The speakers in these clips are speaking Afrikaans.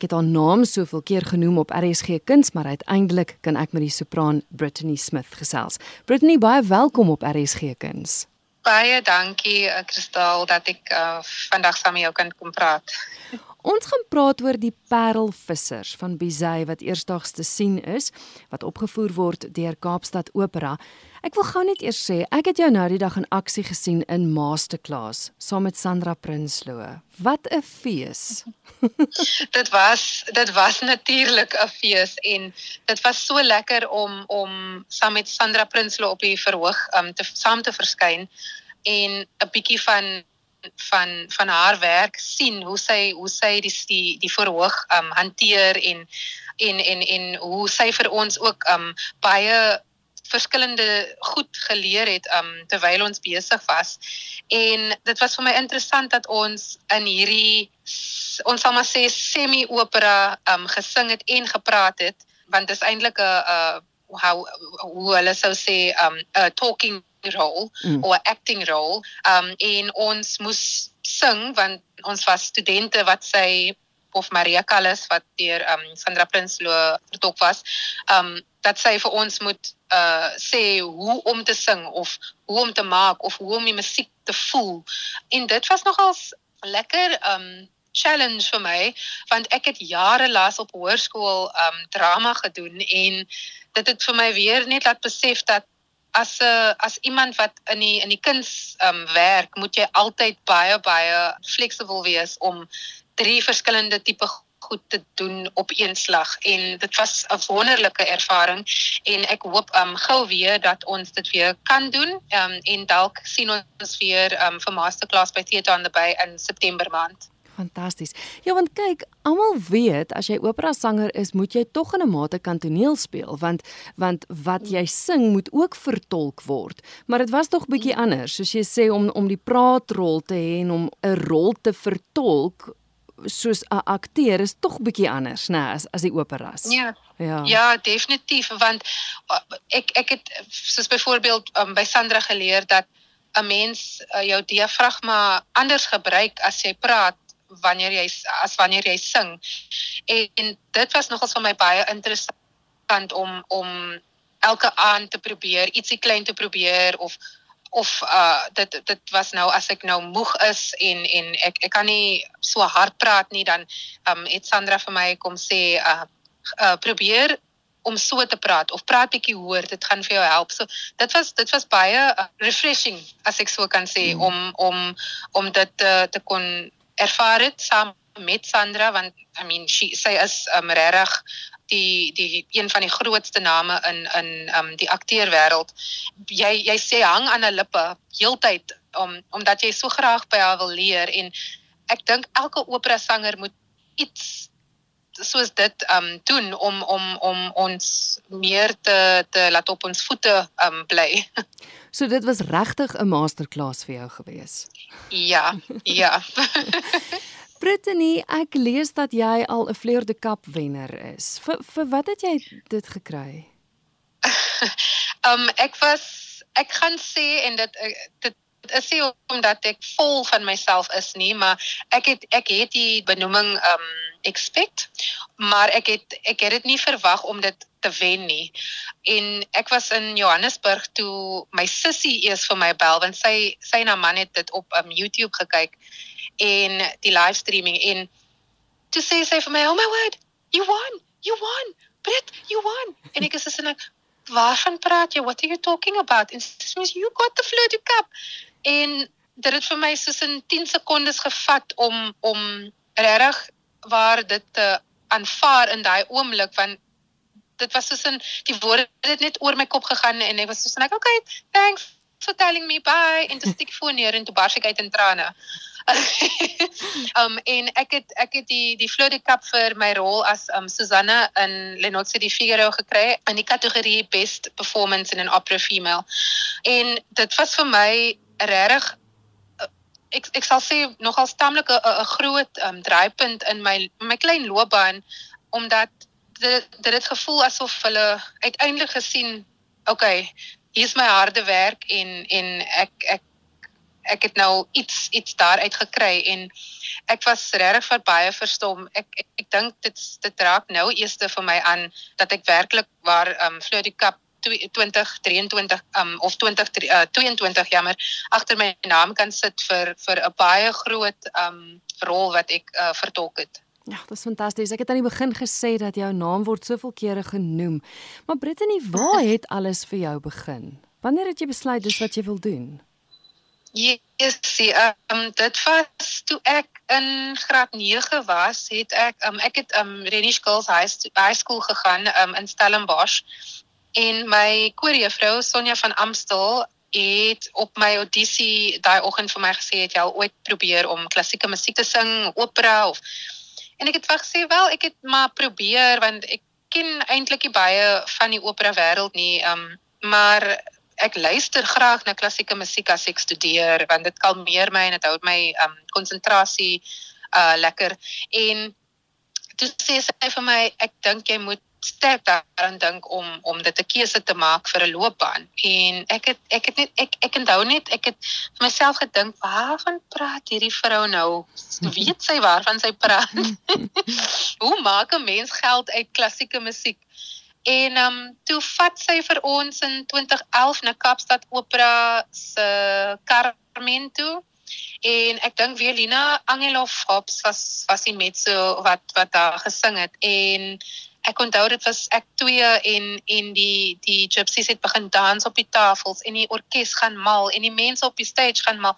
Ek het haar naam soveel keer genoem op RSG Kuns, maar uiteindelik kan ek met die sopraan Brittany Smith gesels. Brittany, baie welkom op RSG Kuns. Baie dankie, Kristal, dat ek uh, vandag saam met jou kan kom praat. Ons gaan praat oor die Parelvissers van Bizay wat eersdaags te sien is, wat opgevoer word deur Kaapstad Opera. Ek wil gou net eers sê, ek het jou nou die dag in aksie gesien in Masterclass saam met Sandra Prinsloo. Wat 'n fees. dit was dit was natuurlik 'n fees en dit was so lekker om om saam met Sandra Prinsloo op die verhoog um te saam te verskyn en 'n bietjie van van van haar werk sien hoe sy hoe sy die die, die verhoog um hanteer en en en en hoe sy vir ons ook um baie verskillende goed geleer het um terwyl ons besig was. En dit was vir my interessant dat ons in hierdie ons sal maar sê semi-opera um gesing het en gepraat het want dit is eintlik 'n 'n how hoe hulle sou sê um 'n talking role mm. of acting role um en ons moes sing want ons was studente wat sy of Maria Callas wat deur um Sandra Prinsloo vertolk was um dat sy vir ons moet uh sê hoe om te sing of hoe om te maak of hoe om die musiek te voel. En dit was nogals lekker um challenge vir my want ek het jare lank op hoërskool um drama gedoen en dit het vir my weer net laat besef dat as 'n uh, as iemand wat in die in die kuns um werk, moet jy altyd baie baie flexible wees om drie verskillende tipe goed te doen op een slag en dit was 'n wonderlike ervaring en ek hoop um gou weer dat ons dit weer kan doen um en dalk sien ons weer um vir masterclass by Theater on the Bay in September maand. Fantasties. Ja, want kyk, almal weet as jy opera sanger is, moet jy tog in 'n mate kan toneel speel, want want wat jy sing moet ook vertolk word. Maar dit was tog bietjie anders, soos jy sê om om die praatrol te hê en om 'n rol te vertolk soos 'n akteur is tog bietjie anders, né, as as die operas. Ja. Ja. Ja, definitief, want uh, ek ek het soos byvoorbeeld um, by Sandra geleer dat 'n mens uh, jou diafragma anders gebruik as jy praat wanneer jy as wanneer jy sing. En, en dit was nogals vir my baie interessant om om elke aand te probeer, ietsie klein te probeer of of uh dit dit was nou as ek nou moeg is en en ek ek kan nie so hard praat nie dan um het Sandra vir my kom sê uh, uh probeer om so te praat of praat bietjie hoor dit gaan vir jou help. So dit was dit was baie uh, refreshing as ek so kan sê mm. om om om dit uh, te kon ervaar het saam met Sandra want I mean she sy is um regtig die die een van die grootste name in in um die akteerwêreld. Jy jy sê hang aan 'n lippe heeltyd om omdat jy so graag by haar wil leer en ek dink elke opera sanger moet iets soos dit um doen om om om ons meer te te laat op ons voete um bly. So dit was regtig 'n masterclass vir jou gewees. Ja, ja. Brittany, ek lees dat jy al 'n Fleur de Cap wenner is. Vir vir wat het jy dit gekry? um ek was ek gaan sê en dit dit is nie omdat ek vol van myself is nie, maar ek het ek het die benoeming um expect, maar ek het ek het dit nie verwag om dit te wen nie. En ek was in Johannesburg toe my sussie eers vir my bel want sy sy na man het dit op um, YouTube gekyk en die livestreaming en toe sê sy vir my, "Oh my word, you won. You won. Brit, you won." En ek sê net, "Waarvan praat jy? What are you talking about?" En sy sê, "You got the Fleur du Cap." En dit het vir my soos in 10 sekondes gevat om om regtig waar dit te aanvaar in daai oomblik van dit was soos in die woorde het net oor my kop gegaan en ek was soos net okay thanks for telling me bye en dit stik voor neer en toe bars ek uit in trane. um en ek het ek het die die Fleur de Cap vir my rol as um Susanna in Lenotse die Figaro gekry in die kategorie best performance in an opera female. En dit was vir my regtig ek ek sal sê nogal stamlik 'n groot um, draaipunt in my my klein loopbaan omdat dit dit het gevoel asof hulle uiteindelik gesien okay hier's my harde werk en en ek ek ek het nou iets iets daaruit gekry en ek was regtig vir baie verstom. Ek ek, ek dink dit dit raak nou eers vir my aan dat ek werklik waar ehm um, Floyd Cup 2023 um of 20 uh, 22 jammer agter my naam kan sit vir vir 'n baie groot um rol wat ek uh, vertolk het. Ja, dit is fantasties. Ek het aan die begin gesê dat jou naam word soveel kere genoem. Maar Brittany, waar het alles vir jou begin? Wanneer het jy besluit dis wat jy wil doen? Yes, see, um dit was toe ek in graad 9 was, het ek um ek het um Renish Girls High, High School gegaan um in Stellenbosch. En my koreovrou Sonja van Amstel het op my audisie daai oggend vir my gesê het jy al ooit probeer om klassieke musiek te sing, opera of En ek het vir gesê wel, ek het maar probeer want ek ken eintlik baie van die opera wêreld nie, um, maar ek luister graag na klassieke musiek as ek studeer want dit kalmeer my en dit hou my um konsentrasie uh lekker. En toe sê sy vir my ek dink jy moet sterk daaraan dink om om dit 'n keuse te maak vir 'n loopbaan. En ek het ek het net ek ek onthou net ek het vir myself gedink, waarvan praat hierdie vrou nou? Weet sy waarvan sy praat? Hoe maak 'n mens geld uit klassieke musiek? En ehm um, toe vat sy vir ons in 2011 na Kaapstad Opera se Carmen toe. En ek dink Velina Angelov Hobbs was was die metso wat wat daar gesing het en ek onthou dit was ek 2 en en die die gypsies het begin dans op die tafels en die orkes gaan mal en die mense op die stage gaan mal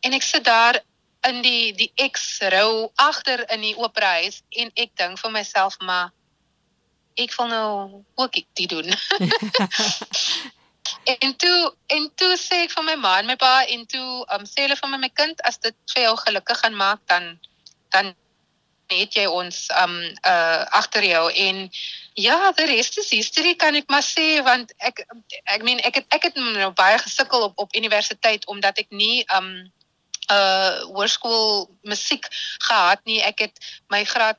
en ek sit daar in die die X rou agter in die opera huis en ek dink vir myself maar ek wil nou ook dit doen en toe en toe sê ek vir my ma en my pa en toe um, sê hulle vir my my kind as dit vir jou gelukkig gaan maak dan dan het jy ons um uh agter jou en ja, the rest is history kan ek maar sê want ek ek meen ek het ek het nou baie gesukkel op op universiteit omdat ek nie um uh hoërskool musiek gehad nie. Ek het my graad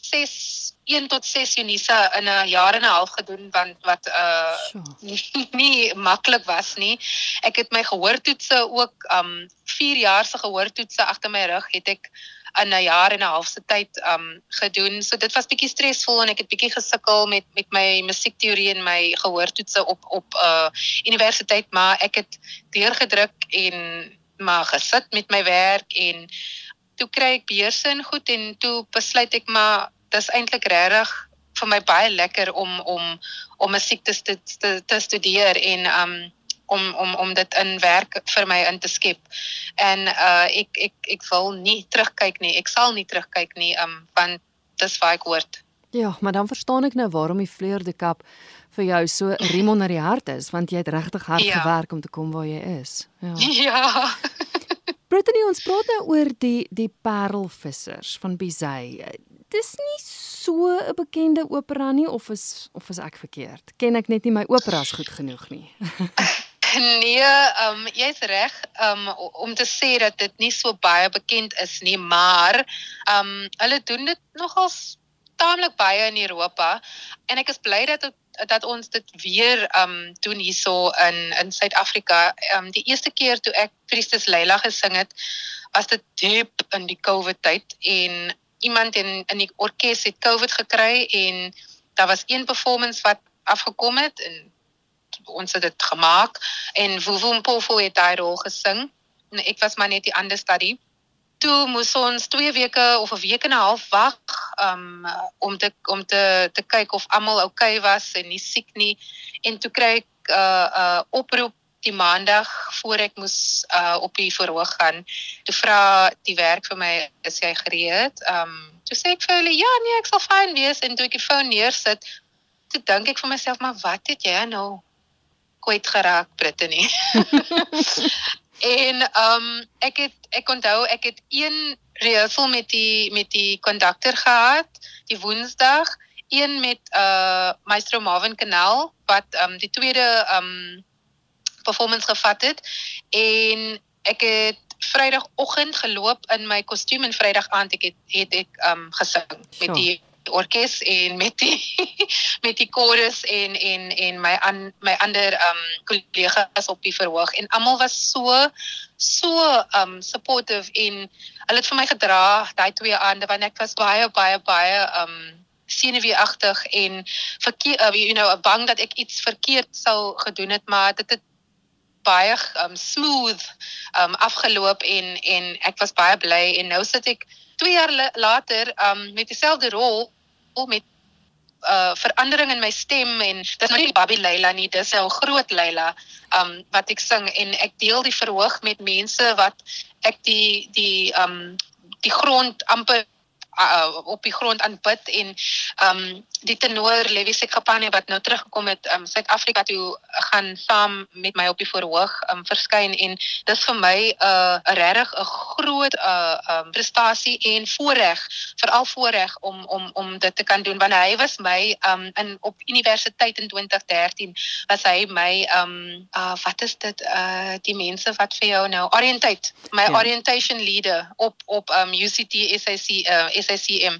6 1 tot 6 Unisa in 'n jaar en 'n half gedoen want wat uh nie, nie maklik was nie. Ek het my gehoortoetse ook um 4 jaar se gehoortoetse agter my rug het ek in 'n jaar en 'n half se tyd um gedoen. So dit was bietjie stresvol en ek het bietjie gesukkel met met my musiekteorie en my gehoortoetse op op 'n uh, universiteit, maar ek het deurgedruk en maar gesit met my werk en toe kry ek beurse en goed en toe besluit ek maar dis eintlik regtig vir my baie lekker om om om musiek te, te te studeer en um om om om dit in werk vir my in te skep. En uh ek ek ek wil nie terugkyk nie. Ek sal nie terugkyk nie um want dis waar ek hoort. Ja, maar dan verstaan ek nou waarom die Fleur de Cap vir jou so riem onder die hart is want jy het regtig hard ja. gewerk om te kom waar jy is. Ja. Ja. Brittany ons praat nou oor die die parelvissers van Bizay. Dis nie so 'n bekende opera nie of is of is ek verkeerd? Ken ek net nie my operas goed genoeg nie. Nee, ehm um, jy's reg um, om te sê dat dit nie so baie bekend is nie, maar ehm um, hulle doen dit nogals taamlik baie in Europa en ek is bly dat dat ons dit weer um, doen hierso in in Suid-Afrika. Um, die eerste keer toe ek Christus Leila gesing het, was dit diep in die COVID tyd en iemand in in die orkes het COVID gekry en daar was een performance wat afgekom het en ons het dit gemaak en Vuvu Mpofu het daai rol gesing. En ek was maar net die ander studie. Toe moes ons 2 weke of 'n week en 'n half wag um, om te om te te kyk of almal oukei okay was en nie siek nie. En toe kry ek 'n uh, uh, oproep die maandag voor ek moes uh, op die verhoog gaan. Toe vra die werk vir my, is jy gereed? Um, toe sê ek vir hulle, ja, nee, ek sal fyn wees en toe ek die foon neersit, toe dink ek vir myself, maar wat het jy nou kwyt geraak Brittany. en ehm um, ek het ek onthou ek het een rehearsal met die met die kondukteur gehad die Woensdag, een met uh Maestro Marvin Canal wat ehm um, die tweede ehm um, performance gevat het. En ek het Vrydagoggend geloop in my kostuum en Vrydag aand ek het het ek ehm um, gesing met die orkes en met die met die chorus en en en my an, my ander um kollegas op die verhoog. En almal was so so um supportive en hulle het vir my gedra daai twee aande want ek was baie baie baie um senuweeagtig en verkeer uh, you know bang dat ek iets verkeerd sou gedoen het maar dit het baie um smooth um afgeloop en en ek was baie bly. En nou sit ek 2 jaar later um met dieselfde rol met uh verandering in my stem en dis nie Baby Leila nie dis 'n groot Leila um wat ek sing en ek deel die verhoog met mense wat ek die die um die grond amper uh, op die grond aanbid en um die tenor Levi Sekapane wat nou teruggekom het um Suid-Afrika toe gaan saam met my op die verhoog um verskyn en dis vir my 'n uh, regtig 'n groot uh um prestasie en voorreg veral voorreg om om om dit te kan doen want hy was my um in op universiteit in 2013 was hy my um uh wat is dit uh die mense wat vir jou nou orientate my ja. orientation leader op op um UCT SIC uh SICM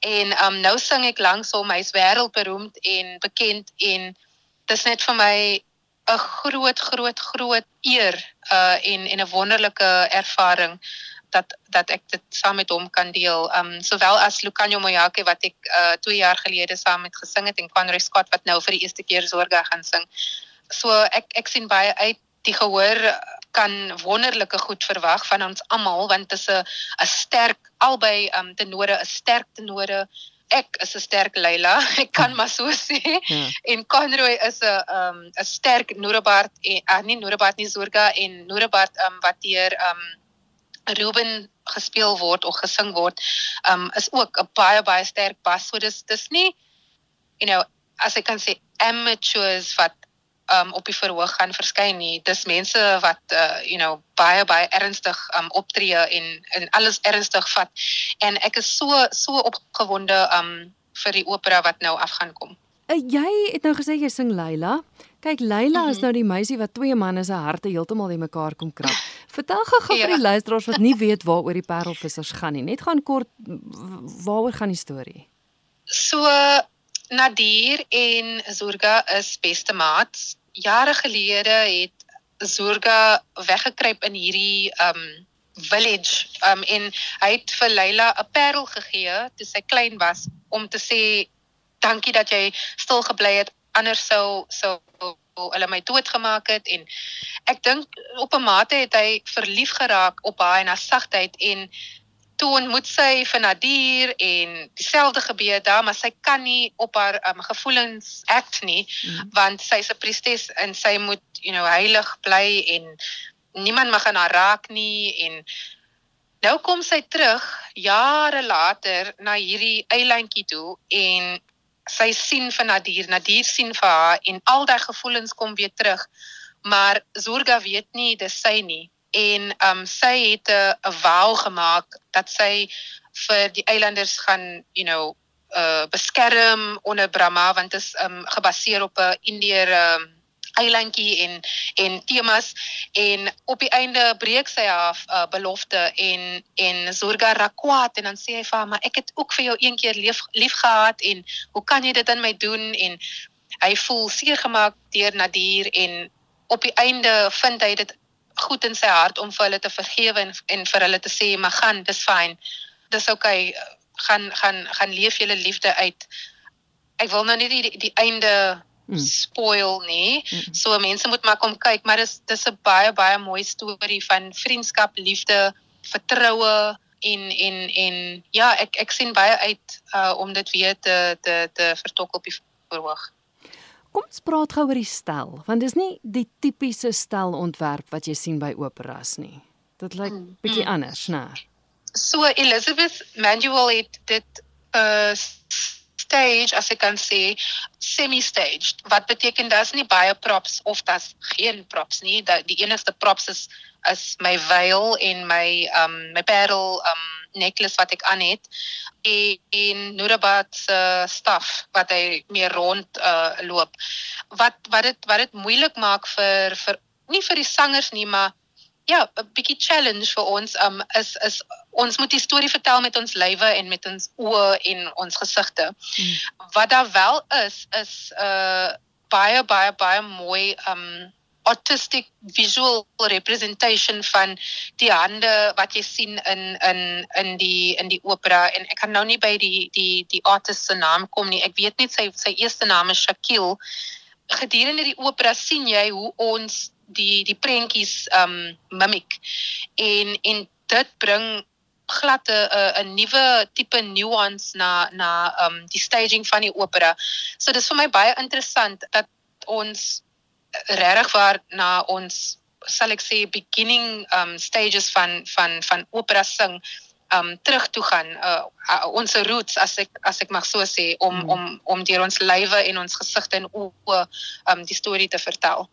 en um nou sing ek langs hom hy's wêreldberoemd en bekend en dis net vir my 'n groot groot groot eer uh en en 'n wonderlike ervaring dat dat ek dit saam met hom kan deel. Um sowel as Lucanio Moyake wat ek uh 2 jaar gelede saam met gesing het en Conroy Scott wat nou vir die eerste keer Zorga gaan sing. So ek ek sien baie uit die gehoor kan wonderlike goed verwag van ons almal want dit is 'n 'n sterk albei um tenore, 'n sterk tenore. Ek is 'n sterk Leila, ek kan maar so sê. Ja. En Conroy is 'n um 'n sterk Norebart en uh, nie Norebart nie Zorga en Norebart um wat deur um Ruben gespeel word of gesing word, um is ook 'n baie baie sterk bas. So dis dis nie you know, as ek kan sê amateurs wat um op die verhoog gaan verskyn nie. Dis mense wat uh you know baie baie ernstig um optree en en alles ernstig vat. En ek is so so opgewonde um vir die opera wat nou af gaan kom. Uh, jy het nou gesê jy sing Leila. Kyk, Leila mm -hmm. is nou die meisie wat twee manne se harte heeltemal in mekaar kom krap. Vertel gou-gou ja. vir die luisteraars wat nie weet waaroor die Parelvissers gaan nie. Net gaan kort waaroor gaan die storie? So Nadir en Zurga is beste maats. Jare gelede het Zurga weggekruip in hierdie um village um en hy het vir Leila 'n parel gegee toe sy klein was om te sê dankie dat jy stil gebly het anders sou sou hulle my doodgemaak het en ek dink op 'n mate het hy verlief geraak op haar en haar sagtheid en toe ontmoet sy vir Nadir en dieselfde gebeur daar maar sy kan nie op haar um, gevoelens act nie mm. want sy's 'n priestess en sy moet you know heilig bly en niemand mag aan haar raak nie en nou kom sy terug jare later na hierdie eilandjie toe en sy sien vir Nadir Nadir sien vir haar en al daai gevoelens kom weer terug maar Zorga weet nie dis sy nie en um sy het 'n vow gemaak dat sy vir die eilanders gaan you know uh beskerm onder Brahma want dit is um gebaseer op 'n Indiër um eilandjie en en temas en op die einde breek sy haar uh, belofte en en Zorga rakwaat en dan sê hy vir haar maar ek het ook vir jou een keer lief lief gehad en hoe kan jy dit aan my doen? En hy voel seer gemaak deur Nadir en op die einde vind hy dit goed in sy hart om vir hulle te vergewe en, en vir hulle te sê maar gaan dis fyn. Dis. Okay, gaan gaan gaan leef julle liefde uit. Ek wil nou nie die die, die einde mm. spoil nie. Mm. So mense moet maar kom kyk, maar dis dis 'n baie baie mooi storie van vriendskap, liefde, vertroue en en en ja, ek ek sien baie uit uh om dit weer te te te vertok op die verhoog. Kom ons praat gou oor die stel, want dis nie die tipiese stelontwerp wat jy sien by operas nie. Dit lyk mm, bietjie mm. anders, né? So Elizabeth Manuel het dit uh, stage as ek kan sê semi-staged. Wat beteken daar's nie baie props of daar's geen props nie. Dat die enigste props is is my veil en my um my parel um necklace wat ek aan het en, en Nurabat se uh, staf wat hy meer rond uh loop. Wat wat dit wat dit moeilik maak vir vir nie vir die sangers nie, maar ja, 'n bietjie challenge vir ons um is is ons moet die storie vertel met ons lywe en met ons oë en ons gesigte. Hmm. Wat daar wel is is 'n uh, baie baie baie mooi um artistic visual representation van die hande wat jy sien in in in die in die opera en ek kan nou nie by die die die artist se naam kom nie. Ek weet net sy sy eerste naam is Shakil. Gedurende die opera sien jy hoe ons die die prentjies um mimic en en dit bring glad 'n 'n nuwe tipe nuance na na um die staging van die opera. So dis vir my baie interessant dat ons regtig waar na ons sal ek sê beginning um stages van van van opera sing um terug toe gaan uh, uh, ons roots as ek as ek mag so sê om mm. om om deur ons lywe en ons gesigte en oë um die storie te vertel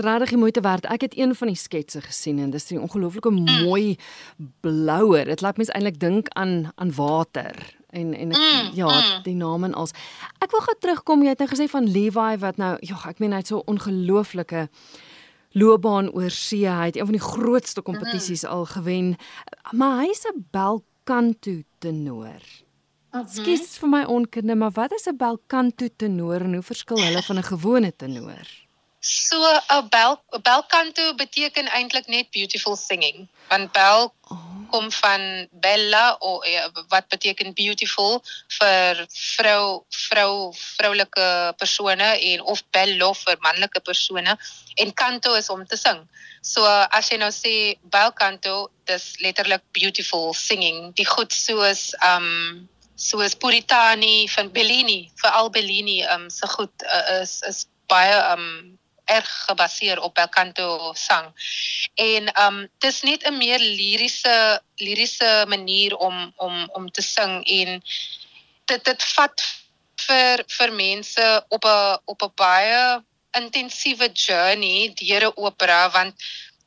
regtig moeite werd. Ek het een van die sketse gesien en dis 'n ongelooflike mooi blouer. Dit laat mens eintlik dink aan aan water en en ek, mm, ja, mm. die naam en als. Ek wil gou terugkom. Jy het nou gesê van Levi wat nou, ja, ek meen hy het so ongelooflike loopbaan oor see. Hy het een van die grootste kompetisies mm. al gewen. Maar hy's 'n belkanto tenor. Mhm. Skus vir my onkunde, maar wat is 'n belkanto tenor en hoe verskil hulle van 'n gewone tenor? So 'n bel bel canto beteken eintlik net beautiful singing. Want bel oh. Kom van bella of ja, wat beteken beautiful vir vrou vrou vroulike persone en of bello vir manlike persone en canto is om te sing. So as jy nou sê bel canto, dis letterlik beautiful singing. Die goed soos um soos Puritani van Bellini, veral Bellini um se goed uh, is is baie um erg gebaseer op belcanto sang. En um dis net 'n meer liriese liriese manier om om om te sing en dit dit vat vir vir mense op 'n op 'n baie intensiewe journey deur 'n opera want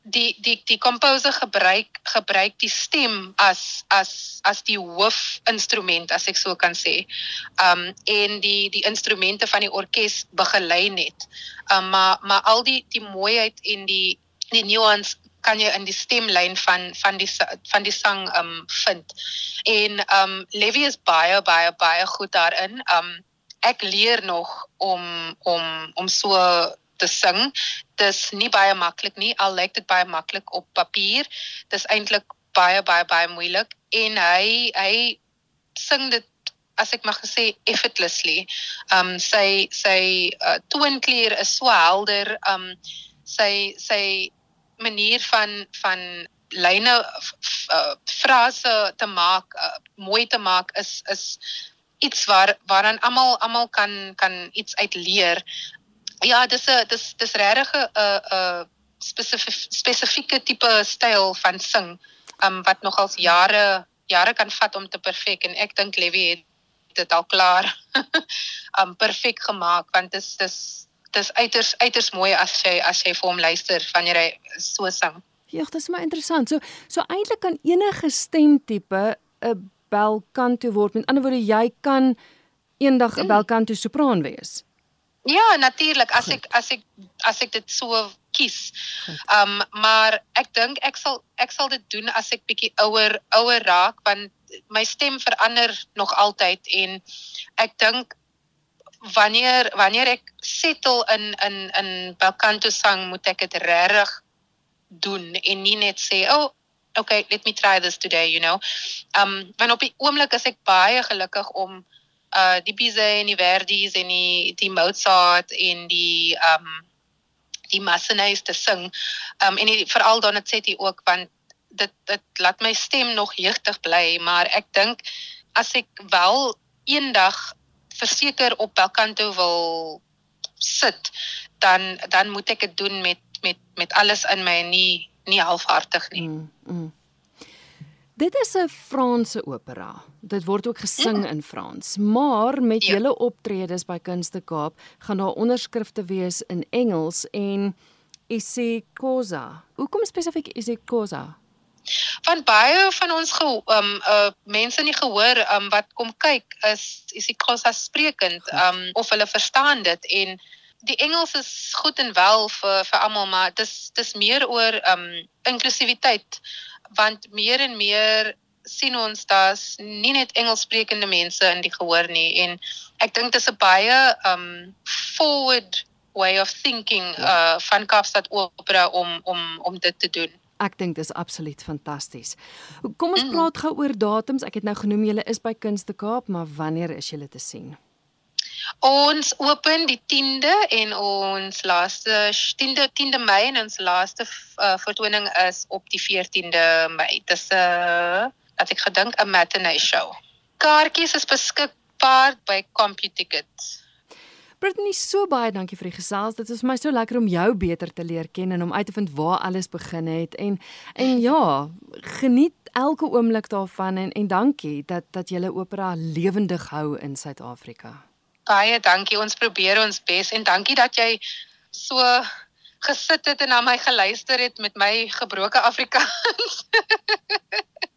die die die composer gebruik gebruik die stem as as as die hoofinstrument as ek so kan sê. Um en die die instrumente van die orkes begelei net. Um maar maar al die die mooiheid en die die nuance kan jy in die stemlyn van van die van die sang um vind. En um Levi is baie baie baie goed daarin. Um ek leer nog om om om so te sing. Dis nie baie maklik nie. Al lyk dit baie maklik op papier. Dis eintlik baie baie baie moeilik en hy hy sing dit as ek mag sê effortlessly. Um sy sy uh, toonkleur is so helder. Um sy sy manier van van lyne uh, frase te maak, uh, mooi te maak is is iets waar waaraan almal almal kan kan iets uit leer. Ja, dis 'n dis dis regtig 'n 'n spesifieke tipe styl van sing um wat nogals jare jare kan vat om te perfek en ek dink Levi het dit al klaar um perfek gemaak want dit is dis dis uiters uiters mooi as jy as jy vir hom luister wanneer hy so sing. Ja, dit is maar interessant. So so eintlik kan enige stemtipe 'n belkanto word. Met ander woorde, jy kan eendag 'n mm. belkanto sopraan wees. Ja, natuurlik as ek as ek as ek dit so kies. Um maar ek dink ek sal ek sal dit doen as ek bietjie ouer ouer raak want my stem verander nog altyd en ek dink wanneer wanneer ek settle in in in belcanto sang moet ek dit regtig doen en nie net sê oh okay let me try this today you know. Um want op die oomblik is ek baie gelukkig om uh die Bizet en die Verdis en die die Mozart en die um die Massenets te sing. Um en veral Donizetti ook want dit dit laat my stem nog jeugtig bly, maar ek dink as ek wel eendag verseker op belkanto wil sit, dan dan moet ek dit doen met met met alles in my nie nie halfhartig nie. Mm, mm. Dit is 'n Franse opera. Dit word ook gesing mm. in Frans, maar met ja. julle optredes by Kunste Kaap gaan daar onderskrifte wees in Engels en Isi Cosa. Hoekom spesifiek Isi Cosa? Van baie van ons ge, um uh mense nie gehoor um wat kom kyk is Isi Cosa sprekend um of hulle verstaan dit en die Engels is goed en wel vir vir almal, maar dis dis meer oor um inklusiwiteit want meer en meer sien ons daar's nie net Engelssprekende mense in die gehoor nie en ek dink dis 'n baie um forward way of thinking uh van Kaapstad Opera om om om dit te doen. Ek dink dis absoluut fantasties. Kom ons mm. praat gou oor datums. Ek het nou genoem julle is by Kunste Kaap, maar wanneer is julle te sien? Ons open die 10de en ons laaste 10de 10de Mei en ons laaste uh, vertoning is op die 14de Mei. Dis 'n uh, wat ek gedink 'n matinee show. Kaartjies is beskikbaar by CompuTickets. Brittany, so baie dankie vir die gesels. Dit is my so lekker om jou beter te leer ken en om uit te vind waar alles begin het en en ja, geniet elke oomblik daarvan en en dankie dat dat jy opera lewendig hou in Suid-Afrika. Baie dankie. Ons probeer ons bes en dankie dat jy so gesit het en na my geluister het met my gebroke Afrikaans.